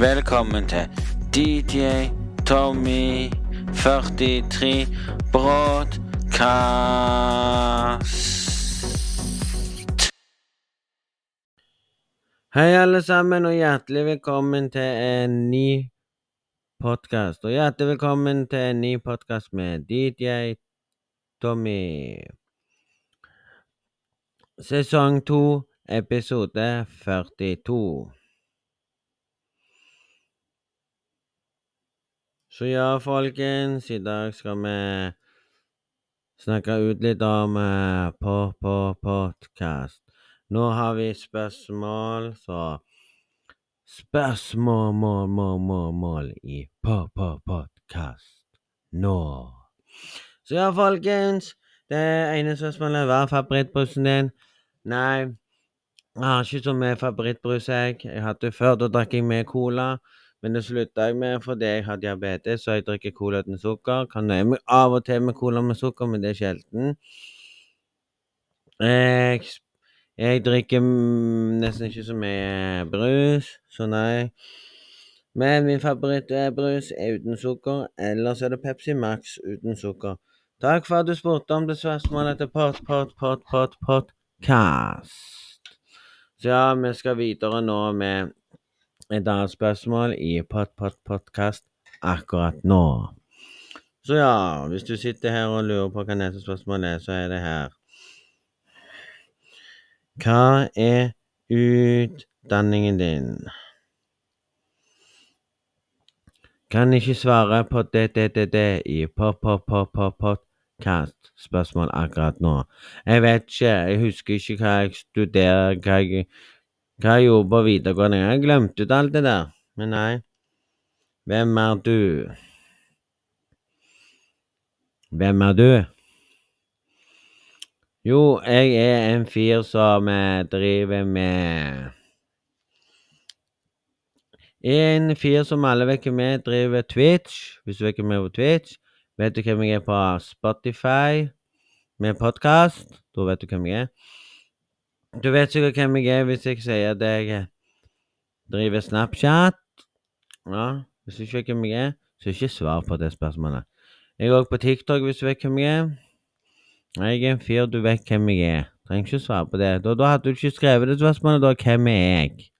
Velkommen til DJ Tommy 43 Broadcast. Hei, alle sammen, og hjertelig velkommen til en ny podkast. Og hjertelig velkommen til en ny podkast med DJ Tommy. Sesong to, episode 42. Så ja, folkens, i dag skal vi snakke ut litt om uh, på, på podkast. Nå har vi spørsmål, så Spørsmål, mål, mål, mål, mål i på, på podkast nå. Så ja, folkens. Det ene spørsmålet Hva er favorittbrusen din? Nei, jeg har ikke så mye favorittbrus, jeg. Jeg hadde før, da drakk jeg med cola. Men det slutta jeg med fordi jeg har diabetes, så jeg drikker cola uten sukker. Kan nøye meg av og til med cola med sukker, men det er sjelden. Jeg, jeg drikker nesten ikke så mye brus, så nei. Men min favorittbrus er uten sukker, ellers er det Pepsi Max uten sukker. Takk for at du spurte om det spørsmålet til pot, pot, pot, pot, podcast. Så ja, vi skal videre nå med et annet spørsmål i Pot-Pot-Podkast akkurat nå. Så ja, hvis du sitter her og lurer på hva neste spørsmål er, så er det her. Hva er utdanningen din? Kan ikke svare på det, det, det, det i Pop-Pop-Pop-Podkast-spørsmål akkurat nå. Jeg vet ikke, jeg husker ikke hva jeg studerer, hva jeg hva jeg gjorde på videregående. Jeg har glemt ut alt det der. Men nei. Hvem er du? Hvem er du? Jo, jeg er en fyr som driver med En fyr som alle vet hvem er, driver Twitch. Hvis du vet hvem er på Twitch, vet du hvem jeg er på Spotify med podkast. Da vet du hvem jeg er. Du vet sikkert hvem jeg er hvis jeg sier at jeg driver Snapchat. Ja, hvis du ikke vet hvem jeg er, så ikke svar på det spørsmålet. Jeg er òg på TikTok hvis du vet hvem jeg er. Jeg er en fyr du vet hvem jeg er. Trenger ikke svare på det. Da, da hadde du ikke skrevet det spørsmålet, da. Hvem er jeg?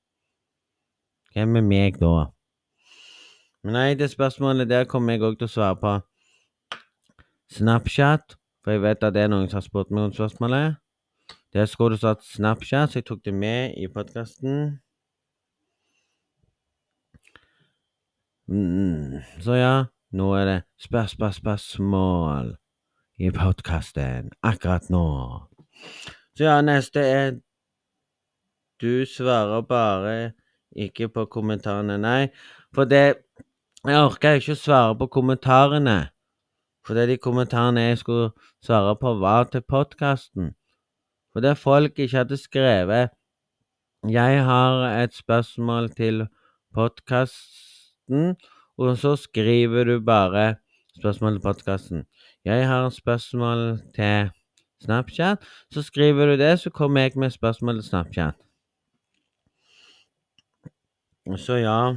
Hvem er meg, da? Men nei, det spørsmålet der kommer jeg òg til å svare på. Snapchat, for jeg vet at det er noen som har spurt meg om spørsmålet. Der skulle det stått Snapchat, så jeg tok det med i podkasten. Mm, så ja, nå er det spørs, spørs, spørsmål i podkasten akkurat nå. Så ja, neste er Du svarer bare ikke på kommentarene. Nei, for det Jeg orker ikke å svare på kommentarene. For det de kommentarene jeg skulle svare på, var til podkasten. Fordi folk ikke hadde skrevet Jeg har et spørsmål til podkasten, og så skriver du bare spørsmål til podkasten. Jeg har et spørsmål til Snapchat. Så skriver du det, så kommer jeg med spørsmål til Snapchat. Så ja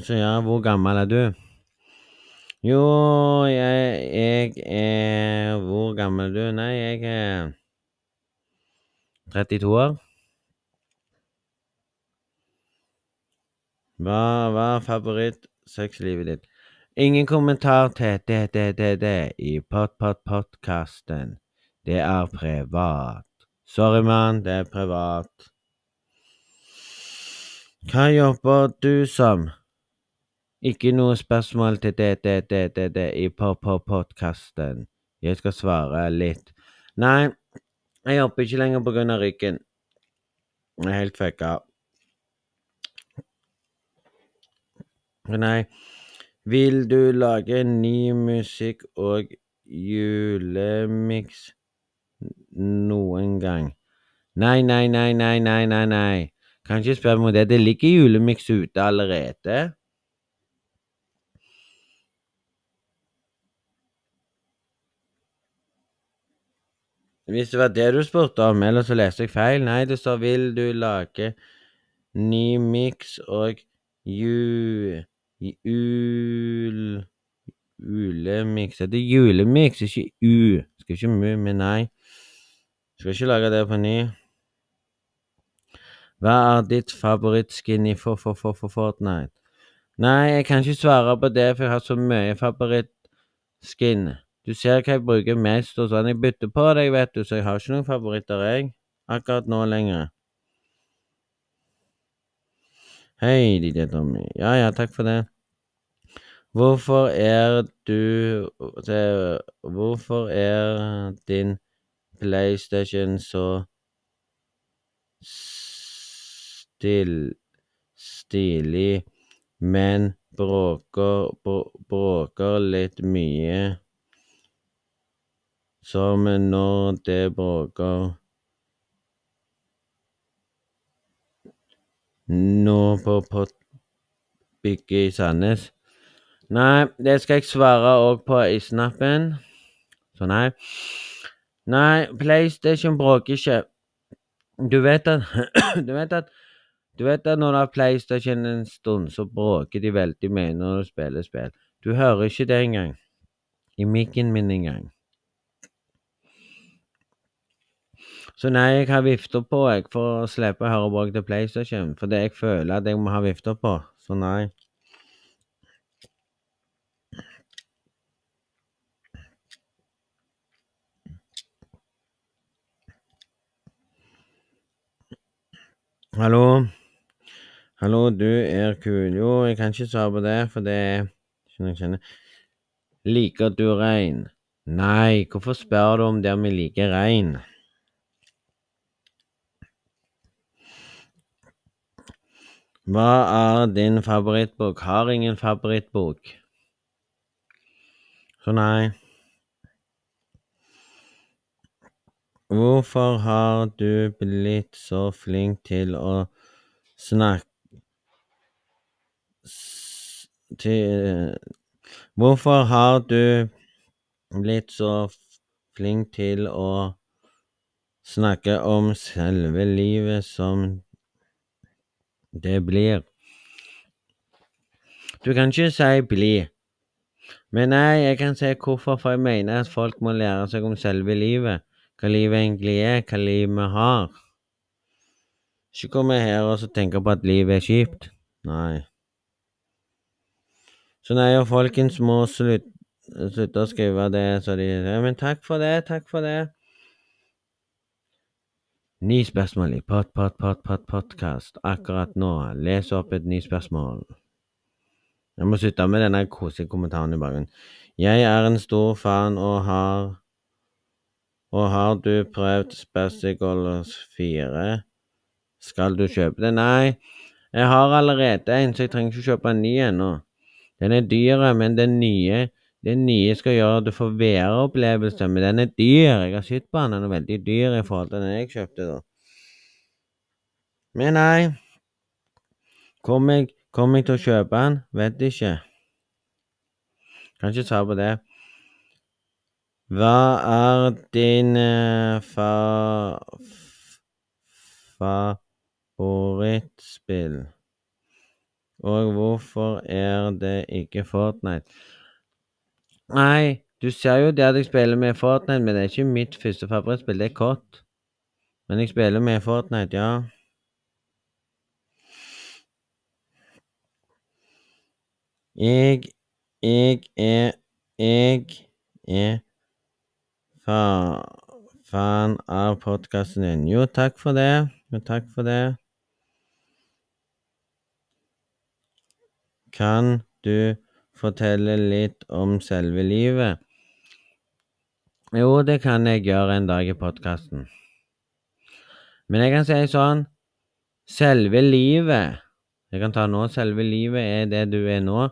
Så ja, hvor gammel er du? Jo, jeg, jeg er Hvor gammel du? Nei, jeg er 32 år. Hva var favorittsexlivet ditt? Ingen kommentar til det, det, det, det i Pott-pott-podkasten. Det er privat. Sorry, mann, det er privat. Hva jobber du som? Ikke noe spørsmål til det, det, det, det, det i på-på-podkasten. Jeg skal svare litt. Nei, jeg jobber ikke lenger på grunn av ryggen. Jeg er helt fucka. Nei, vil du lage ny musikk og julemiks noen gang? Nei, nei, nei, nei, nei, nei, nei. Kan ikke spørre om det. Det ligger julemiks ute allerede. Hvis det var det du spurte om, eller så leste jeg feil. Nei, det står 'Vil du lage ny miks og ju... Ul... Ulemiks Det er julemiks, ikke u. Skal ikke mu, men nei. Skal ikke lage det på ny. Hva er ditt favorittskin i for-for-for-Fortnite? Nei, jeg kan ikke svare på det, for jeg har så mye favorittskin. Du ser hva jeg bruker mest og sånn. Jeg bytter på deg, vet du, så jeg har ikke noen favoritter, jeg. Akkurat nå lenger. Hei, DJ Tommy. Ja, ja, takk for det. Hvorfor er du Hvorfor er din PlayStation så stil, stilig, men bråker, bråker litt mye? Som når det bråker nå på Potbygget i Sandnes. Nei, det skal jeg svare òg på i snappen. Så nei. Nei, PlayStation bråker ikke. Du vet at Du vet at Du vet at når du har PlayStation en stund, så bråker de veldig mye når du spiller spill. Du hører ikke det engang. I mikken min engang. Så nei, jeg har vifta på jeg for å slippe å høre bråk til PlayStation. Fordi jeg føler at jeg må ha vifta på. Så nei. Hallo? Hallo, du er kul. Jo, jeg kan ikke svare på det, for det er jeg kjenner. Liker du rein? Nei, hvorfor spør du om det om vi liker rein? Hva er din favorittbok? Har ingen favorittbok. Så nei. Hvorfor har du blitt så flink til å snakke til Hvorfor har du blitt så flink til å snakke om selve livet som det blir? Du kan ikke si 'bli', men nei, jeg kan si hvorfor, for jeg mener at folk må lære seg om selve livet hva livet egentlig er, hva livet vi har. Ikke komme her og tenke på at livet er kjipt. Nei. Så nei, og folkens må slutte, slutte å skrive det så de ja, Men takk for det, takk for det. Ni spørsmål i pot, pot, pot, pot, podkast akkurat nå. Les opp et ny spørsmål. Jeg må slutte med denne koselige kommentaren i bakgrunnen. Jeg er en stor fan og har og har du prøvd Spazzigolos 4? Skal du kjøpe det? Nei, jeg har allerede en, så jeg trenger ikke kjøpe en ny ennå. Den er dyr, men den nye den nye skal gjøre at du får VR-opplevelse, men den er dyr. Jeg har sett på den, den er veldig dyr i forhold til den jeg kjøpte, da. Men nei. Kommer jeg, kom jeg til å kjøpe den? Vet ikke. Kan ikke ta på det. Hva er din eh, fa favorittspill, og hvorfor er det ikke Fortnite? Nei, du ser jo det at jeg spiller med Fortnite, men det er ikke mitt første favorittspill, det er kort. Men jeg spiller med Fortnite, ja. Jeg Jeg er Jeg er fa fan av podkasten din. Jo, takk for det. Jo, takk for det. Kan du fortelle litt om selve livet? Jo, det kan jeg gjøre en dag i podkasten. Men jeg kan si sånn Selve livet Jeg kan ta nå. Selve livet er det du er nå.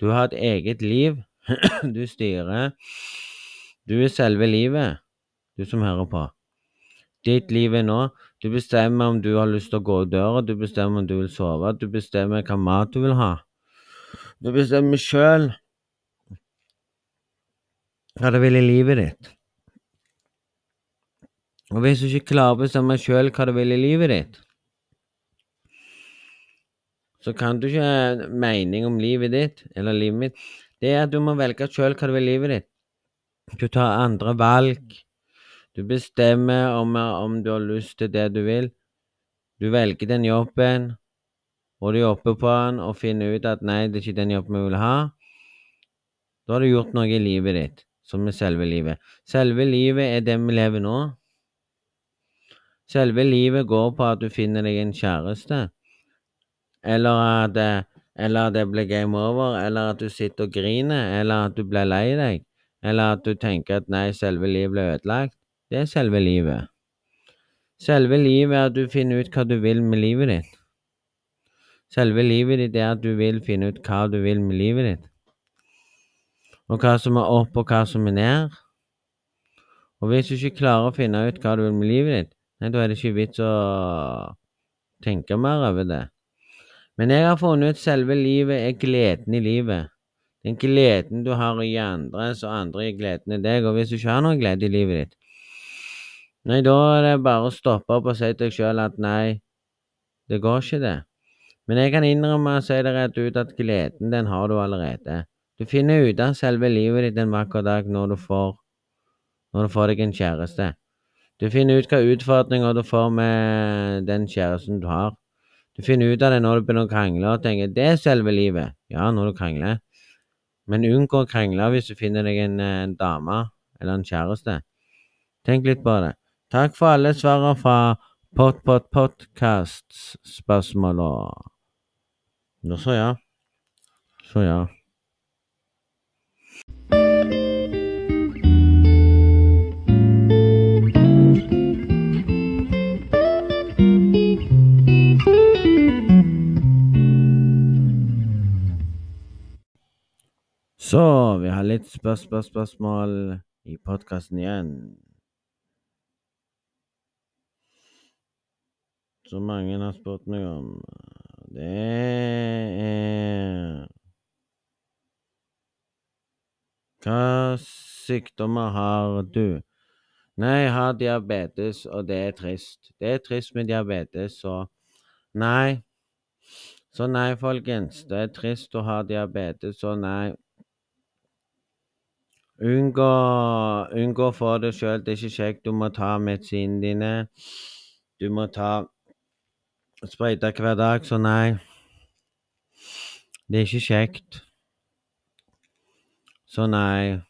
Du har et eget liv. Du styrer. Du er selve livet, du som hører på. Ditt liv er nå. Du bestemmer om du har lyst til å gå ut døra, du bestemmer om du vil sove, du bestemmer hva mat du vil ha. Du bestemmer sjøl hva du vil i livet ditt. Og hvis du ikke klarer å bestemme sjøl hva du vil i livet ditt, så kan du ikke ha mening om livet ditt, eller livet mitt. Det er at du må velge sjøl hva du vil i livet ditt. Du tar andre valg. Du bestemmer om, om du har lyst til det du vil. Du velger den jobben, og du jobber på den og finner ut at nei, det er ikke den jobben vi vil ha. Da har du gjort noe i livet ditt, som er selve livet. Selve livet er det vi lever nå. Selve livet går på at du finner deg en kjæreste, eller at, eller at det blir game over, eller at du sitter og griner, eller at du blir lei deg, eller at du tenker at nei, selve livet ble ødelagt. Det er selve livet. Selve livet er at du finner ut hva du vil med livet ditt. Selve livet ditt er at du vil finne ut hva du vil med livet ditt. Og hva som er opp, og hva som er ned. Og hvis du ikke klarer å finne ut hva du vil med livet ditt, nei, da er det ikke vits å tenke mer over det. Men jeg har funnet ut selve livet er gleden i livet. Den gleden du har i andre, så andre gir gleden i deg. Og hvis du ikke har noen glede i livet ditt, Nei, da er det bare å stoppe opp og si til deg sjøl at nei, det går ikke, det. Men jeg kan innrømme og si det rett ut at gleden, den har du allerede. Du finner ut av selve livet ditt en vakker dag når du får, når du får deg en kjæreste. Du finner ut hva utfordringer du får med den kjæresten du har. Du finner ut av det når du begynner å krangle og tenker det er selve livet. Ja, når du krangler. Men unngå å krangle hvis du finner deg en, en dame eller en kjæreste. Tenk litt på det. Takk for alle svarene fra Pot-pot-podkast-spørsmåla. Nå så ja. Så ja. Så vi har litt spørsmål i podkasten igjen. som mange har spurt meg om. Det er Hva sykdommer har du? Nei, jeg har diabetes, og det er trist. Det er trist med diabetes, så nei. Så nei, folkens. Det er trist å ha diabetes, så nei. Unngå, unngå for det sjøl. Det er ikke kjekt. Du må ta medisinene dine. Du må ta sprøyte hver dag, så nei. Det er ikke kjekt. Så nei.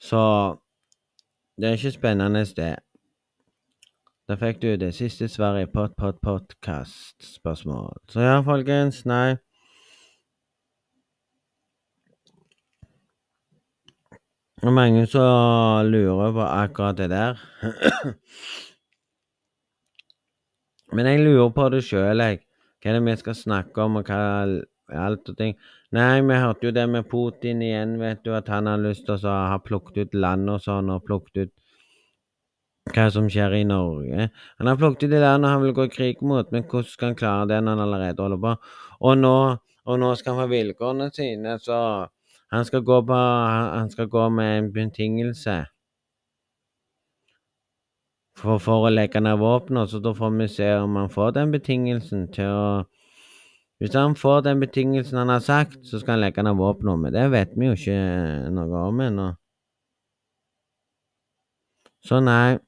Så det er ikke spennende, det. Da fikk du det siste svaret i Pott, pott, podkast-spørsmål. Så ja, folkens, nei. Det er mange som lurer på akkurat det der. Men jeg lurer på det sjøl, jeg. Hva er det vi skal snakke om, og hva alt og ting. Nei, vi hørte jo det med Putin igjen, vet du, at han har lyst til å ha plukket ut land og sånn, og plukket ut hva som skjer i Norge. Han har plukket ut de landene han vil gå i krig mot, men hvordan skal han klare det når han allerede holder på? Og nå, og nå skal han få vilkårene sine, så han skal gå, på, han skal gå med en betingelse for, for, å legge ned våpenet, så da får vi se om han får den betingelsen til å Hvis han får den betingelsen han har sagt, så skal han legge ned våpenet, men det vet vi jo ikke noe om ennå. Så nei.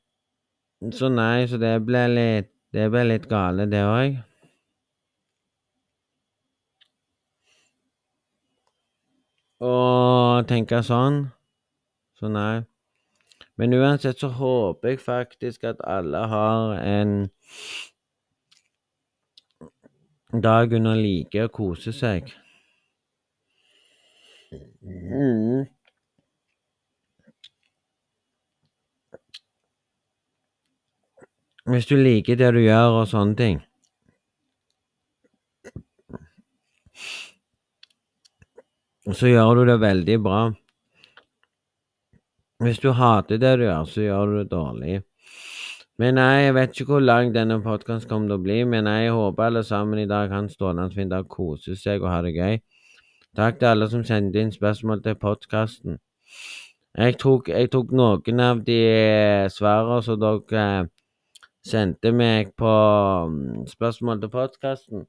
Så nei, så det ble litt Det ble litt gale, det òg. Og tenke sånn. Så nei. Men uansett så håper jeg faktisk at alle har en dag under like å kose seg. Mm. Hvis du liker det du gjør og sånne ting. Så gjør du det veldig bra. Hvis du hater det du gjør, så gjør du det dårlig. Men nei, jeg vet ikke hvor lang denne podkasten kommer til å bli, men jeg håper alle sammen i dag kan en strålende fin kose seg og ha det gøy. Takk til alle som sendte inn spørsmål til podkasten. Jeg jeg tok noen av de eh, svarene som dere eh, sendte meg på mm, spørsmål til podkasten.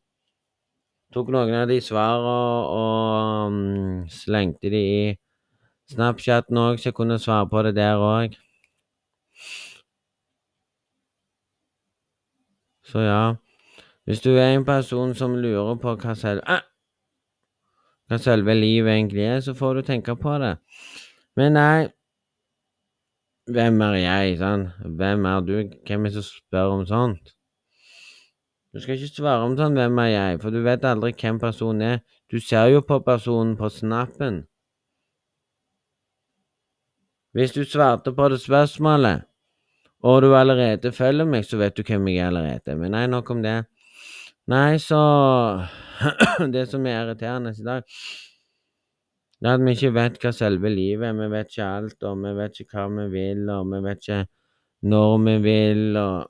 Tok noen av de svarene og um, slengte de i Snapchaten òg, så jeg kunne svare på det der òg. Så ja. Hvis du er en person som lurer på hva selve Ah! hva selve livet egentlig er, så får du tenke på det. Men nei Hvem er jeg, sant? Hvem er du? Hvem er det som spør om sånt? Du skal ikke svare om sånn 'Hvem er jeg?', for du vet aldri hvem personen er. Du ser jo på personen på snappen. Hvis du svarte på det spørsmålet, og du allerede følger meg, så vet du hvem jeg er allerede. Men nei, nok om det. Nei, så Det som er irriterende i dag, det er at vi ikke vet hva selve livet er. Vi vet ikke alt, og vi vet ikke hva vi vil, og vi vet ikke når vi vil, og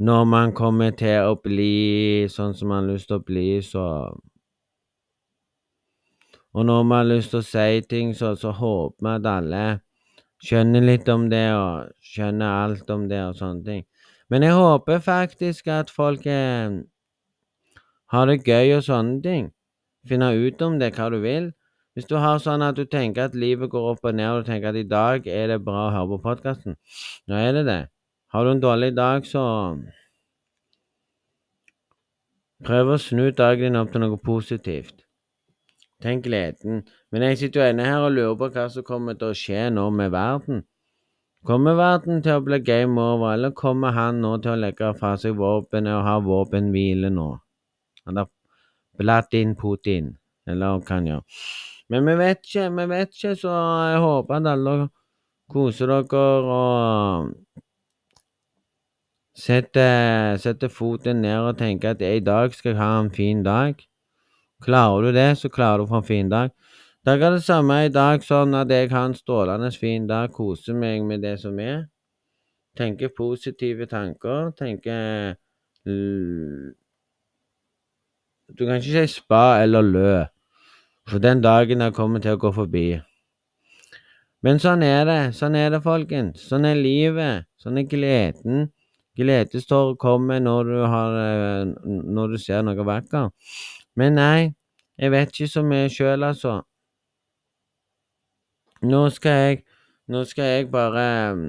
når man kommer til å bli sånn som man har lyst til å bli, så Og når man har lyst til å si ting, så, så håper vi at alle skjønner litt om det, og skjønner alt om det, og sånne ting. Men jeg håper faktisk at folk eh, har det gøy og sånne ting. Finne ut om det, hva du vil. Hvis du har sånn at du tenker at livet går opp og ned, og du tenker at i dag er det bra å høre på podkasten, nå er det det. Har du en dårlig dag, så Prøv å snu dagen din opp til noe positivt. Tenk gleden. Men jeg sitter jo inne her og lurer på hva som kommer til å skje nå med verden. Kommer verden til å bli game over, eller kommer han nå til å legge fra seg våpenet og ha våpenhvile nå? Han har blatt inn Putin, eller hva han gjør. Men vi vet ikke, vi vet ikke, så jeg håper at alle koser dere og setter, setter foten ned og tenker at i dag skal jeg ha en fin dag. Klarer du det, så klarer du å få en fin dag. Da er det samme i dag, sånn at jeg har en strålende fin dag, koser meg med det som er. Tenker positive tanker, tenker Du kan ikke si spa eller lø, for den dagen der kommer til å gå forbi. Men sånn er det, sånn er det, folkens. Sånn er livet. Sånn er gleden. Gledestårer kommer når du, har, eh, når du ser noe vakkert. Men nei, jeg vet ikke så mye sjøl, altså. Nå skal jeg Nå skal jeg bare um,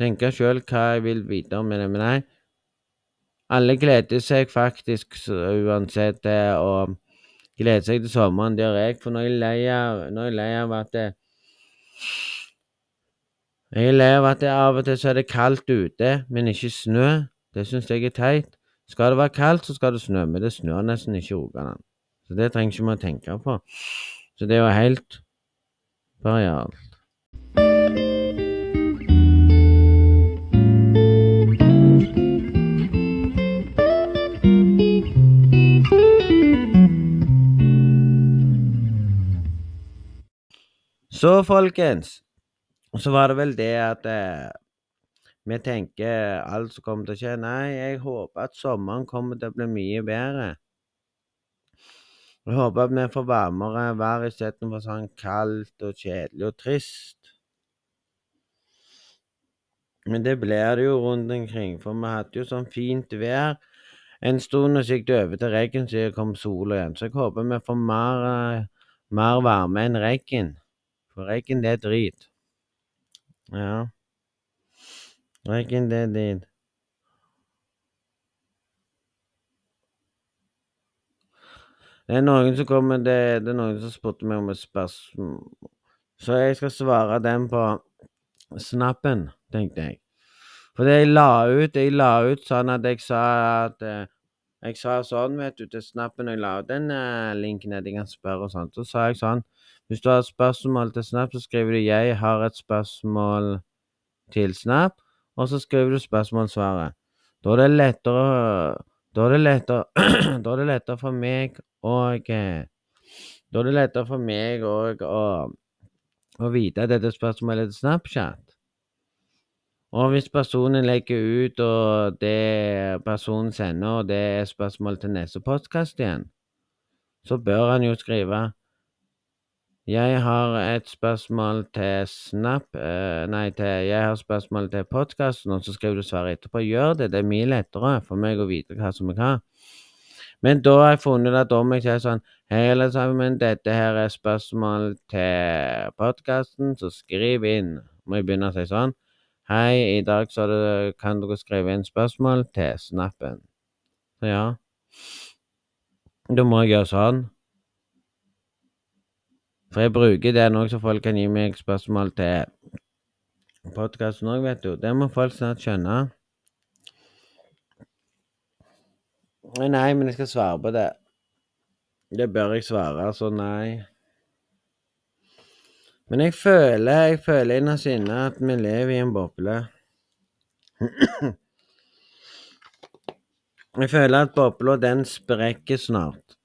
tenke sjøl hva jeg vil videre med det. Men nei, alle gleder seg faktisk uansett det, og gleder seg til sommeren. Det gjør jeg, for nå er jeg lei av, nå er jeg lei av at det, Jeg er lei av at det av og til så er det kaldt ute, men ikke snø. Det syns jeg er teit. Skal det være kaldt, så skal det snø, men det snør nesten ikke i Rogaland. Så det trenger ikke vi å tenke på. Så det er jo helt varialt. Så, folkens, så var det vel det at eh, vi tenker alt som kommer til å skje. Nei, jeg håper at sommeren kommer til å bli mye bedre. Jeg håper at vi får varmere vær istedenfor sånn kaldt og kjedelig og trist. Men det blir det jo rundt omkring, for vi hadde jo sånn fint vær en stund, og så gikk det over til regn, så kom sola igjen. Så jeg håper vi får mer, mer varme enn regn. For regn, det er drit. Ja. Reckon the did. Det er noen som kommer det, det er noen som spurte meg om et spørsmål, så jeg skal svare dem på snappen, tenkte jeg. For det jeg la ut, jeg la ut sånn at jeg sa at eh, Jeg sa sånn, vet du, til snappen jeg la ut den uh, linken at jeg kan spørre og sånt. Så sa jeg sånn Hvis du har et spørsmål til Snap, så skriver du 'Jeg har et spørsmål til Snap' og så skriver du spørsmålssvaret. Da er det lettere Da er det lettere Da er det lettere for meg og Da er det lettere for meg òg å, å vite dette spørsmålet er Snapchat. Og hvis personen legger ut, og det personen sender, og det er spørsmål til neste postkast igjen, så bør han jo skrive Jeg har et spørsmål til Snap eh, Nei, til jeg har spørsmål til podkasten, og så skriver du svaret etterpå. Gjør det. Det er mye lettere for meg å vite hva som er hva. Men da har jeg funnet at om jeg sier sånn Hei, alle sammen, dette her er spørsmål til podkasten, så skriv inn. Må jeg begynne å si sånn. Hei, i dag så det, kan dere skrive inn spørsmål til snappen. Så ja. Da må jeg gjøre sånn. For jeg bruker det nå, så folk kan gi meg spørsmål til podkasten òg, vet du. Det må folk snart skjønne. Nei, men jeg skal svare på det. Det bør jeg svare, så nei. Men jeg føler jeg føler innerst inne at vi lever i en boble. Jeg føler at bobla, den sprekker snart.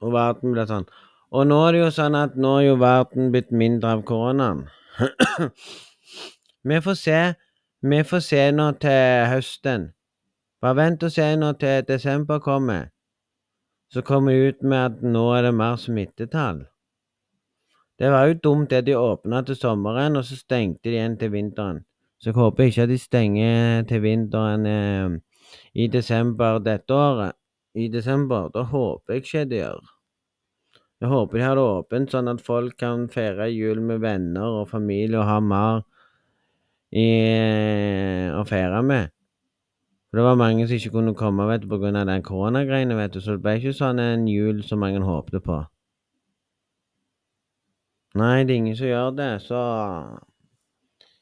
Og verden blir sånn. Og nå er det jo sånn at nå er jo verden blitt mindre av koronaen. vi får se. Vi får se nå til høsten. Bare vent og se nå til desember kommer. Så kommer de ut med at nå er det mer smittetall. Det var jo dumt det de åpna til sommeren, og så stengte de igjen til vinteren. Så jeg håper ikke at de stenger til vinteren eh, i desember dette året. I desember. Da håper jeg ikke de gjør. Jeg håper de har det åpent, sånn at folk kan feire jul med venner og familie og ha mer i, å feire med. For det var mange som ikke kunne komme vet du, pga. den koronagreiene, vet du, så det ble ikke sånn en jul som mange håpte på. Nei, det er ingen som gjør det, så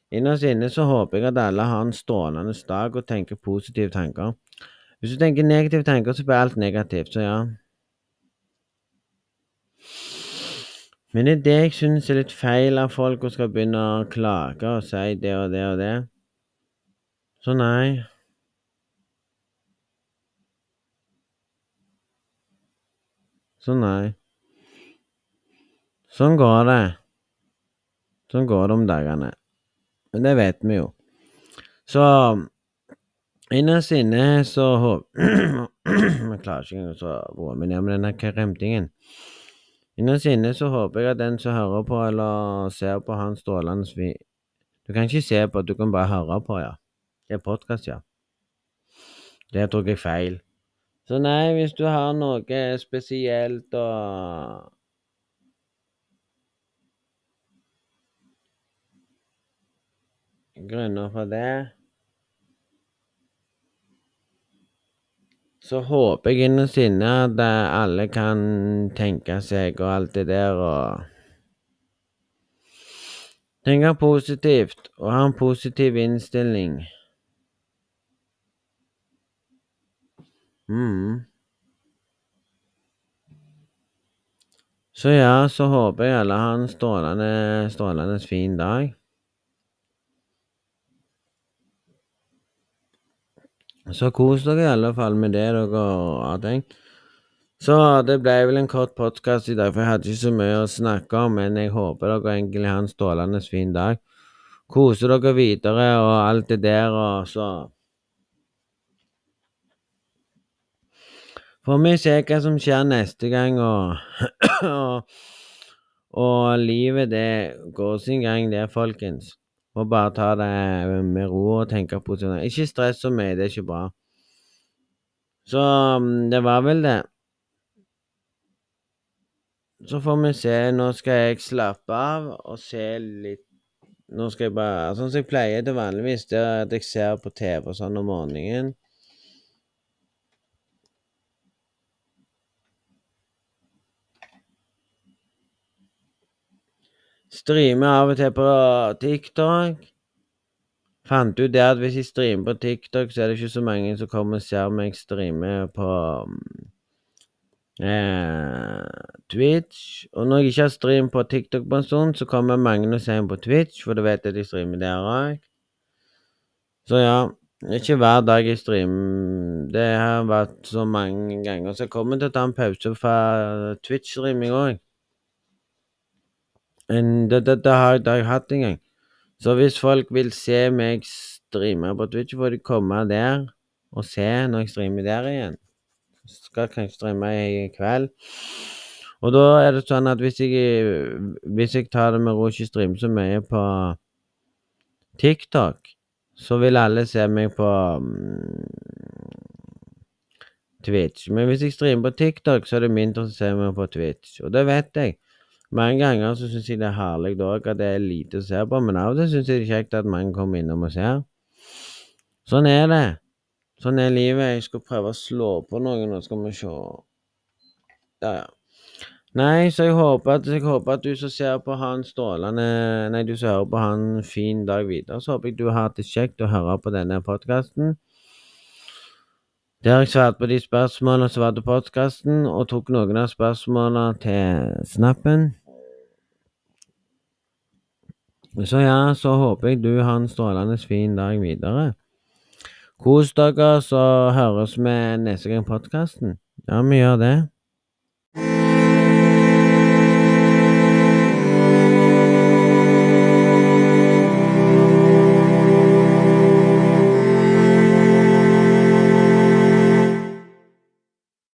Innerst inne så håper jeg at alle har en strålende dag og tenker positive tanker. Hvis du tenker negative tanker, så blir alt negativt, så ja. Men det er det jeg syns er litt feil av folk å skal begynne å klage og si det og det og det. Så nei. Så nei. Sånn går det. Sånn går det om dagene. Men det vet vi jo. Så innerst inne så Jeg klarer ikke engang å roe meg ned med denne kremtingen. Innerst inne så håper jeg at den som hører på eller ser på, har en strålende svi... Du kan ikke se på, du kan bare høre på, ja. Det er podkast, ja. Det tok jeg feil. Så nei, hvis du har noe spesielt å grunner for det. Så håper jeg innerst inne at alle kan tenke seg og alt det der og Tenke positivt og ha en positiv innstilling. mm. Så ja, så håper jeg alle har en strålende, strålende fin dag. Så kos dere i alle fall med det dere har tenkt. Så det ble vel en kort podkast i dag, for jeg hadde ikke så mye å snakke om, men jeg håper dere egentlig har en strålende fin dag. Kose dere videre og alt det der, og så Får vi se hva som skjer neste gang, og, og, og livet, det går sin gang, det, folkens. Må bare ta det med ro og tenke positivt. Ikke stress så mye, det er ikke bra. Så mm, det var vel det. Så får vi se. Nå skal jeg slappe av og se litt Nå skal jeg bare Sånn som jeg pleier til vanligvis, det er at jeg ser på TV og sånn om morgenen. Streamer av og til på TikTok. Fant ut det at hvis jeg streamer på TikTok, så er det ikke så mange som kommer og ser meg streame på eh, Twitch. Og når jeg ikke har stream på TikTok på en stund, så kommer mange og ser meg på Twitch, for da vet at jeg streamer der òg. Så ja. Det er ikke hver dag jeg streamer. Det har vært så mange ganger. Så jeg kommer til å ta en pause fra Twitch-streaming òg. Det, det, det, har, det har jeg hatt en gang. Så hvis folk vil se meg streame på Twitch, får de komme der og se når jeg streamer der igjen. Skal kanskje streame i kveld. Og da er det sånn at hvis jeg, hvis jeg tar det med ro, og ikke streamer så mye på TikTok, så vil alle se meg på mm, Twitch. Men hvis jeg streamer på TikTok, så er det mindre som ser meg på Twitch. Og det vet jeg. Mange ganger så syns jeg det er herlig òg at det er lite å se på, men av og til syns jeg det er kjekt at mange kommer innom og ser. Sånn er det. Sånn er livet. Jeg skal prøve å slå på noe nå, skal vi se. Ja, ja. Nei, så jeg håper at, jeg håper at du som ser på han strålende Nei, du som hører på han fin dag videre, så håper jeg du har hatt det kjekt å høre på denne podkasten. Der jeg svart på de spørsmålene som var til podkasten, og tok noen av spørsmålene til snappen. Så ja, så håper jeg du har en strålende fin dag videre. Kos dere, så høres vi neste gang podkasten. Ja, vi gjør det.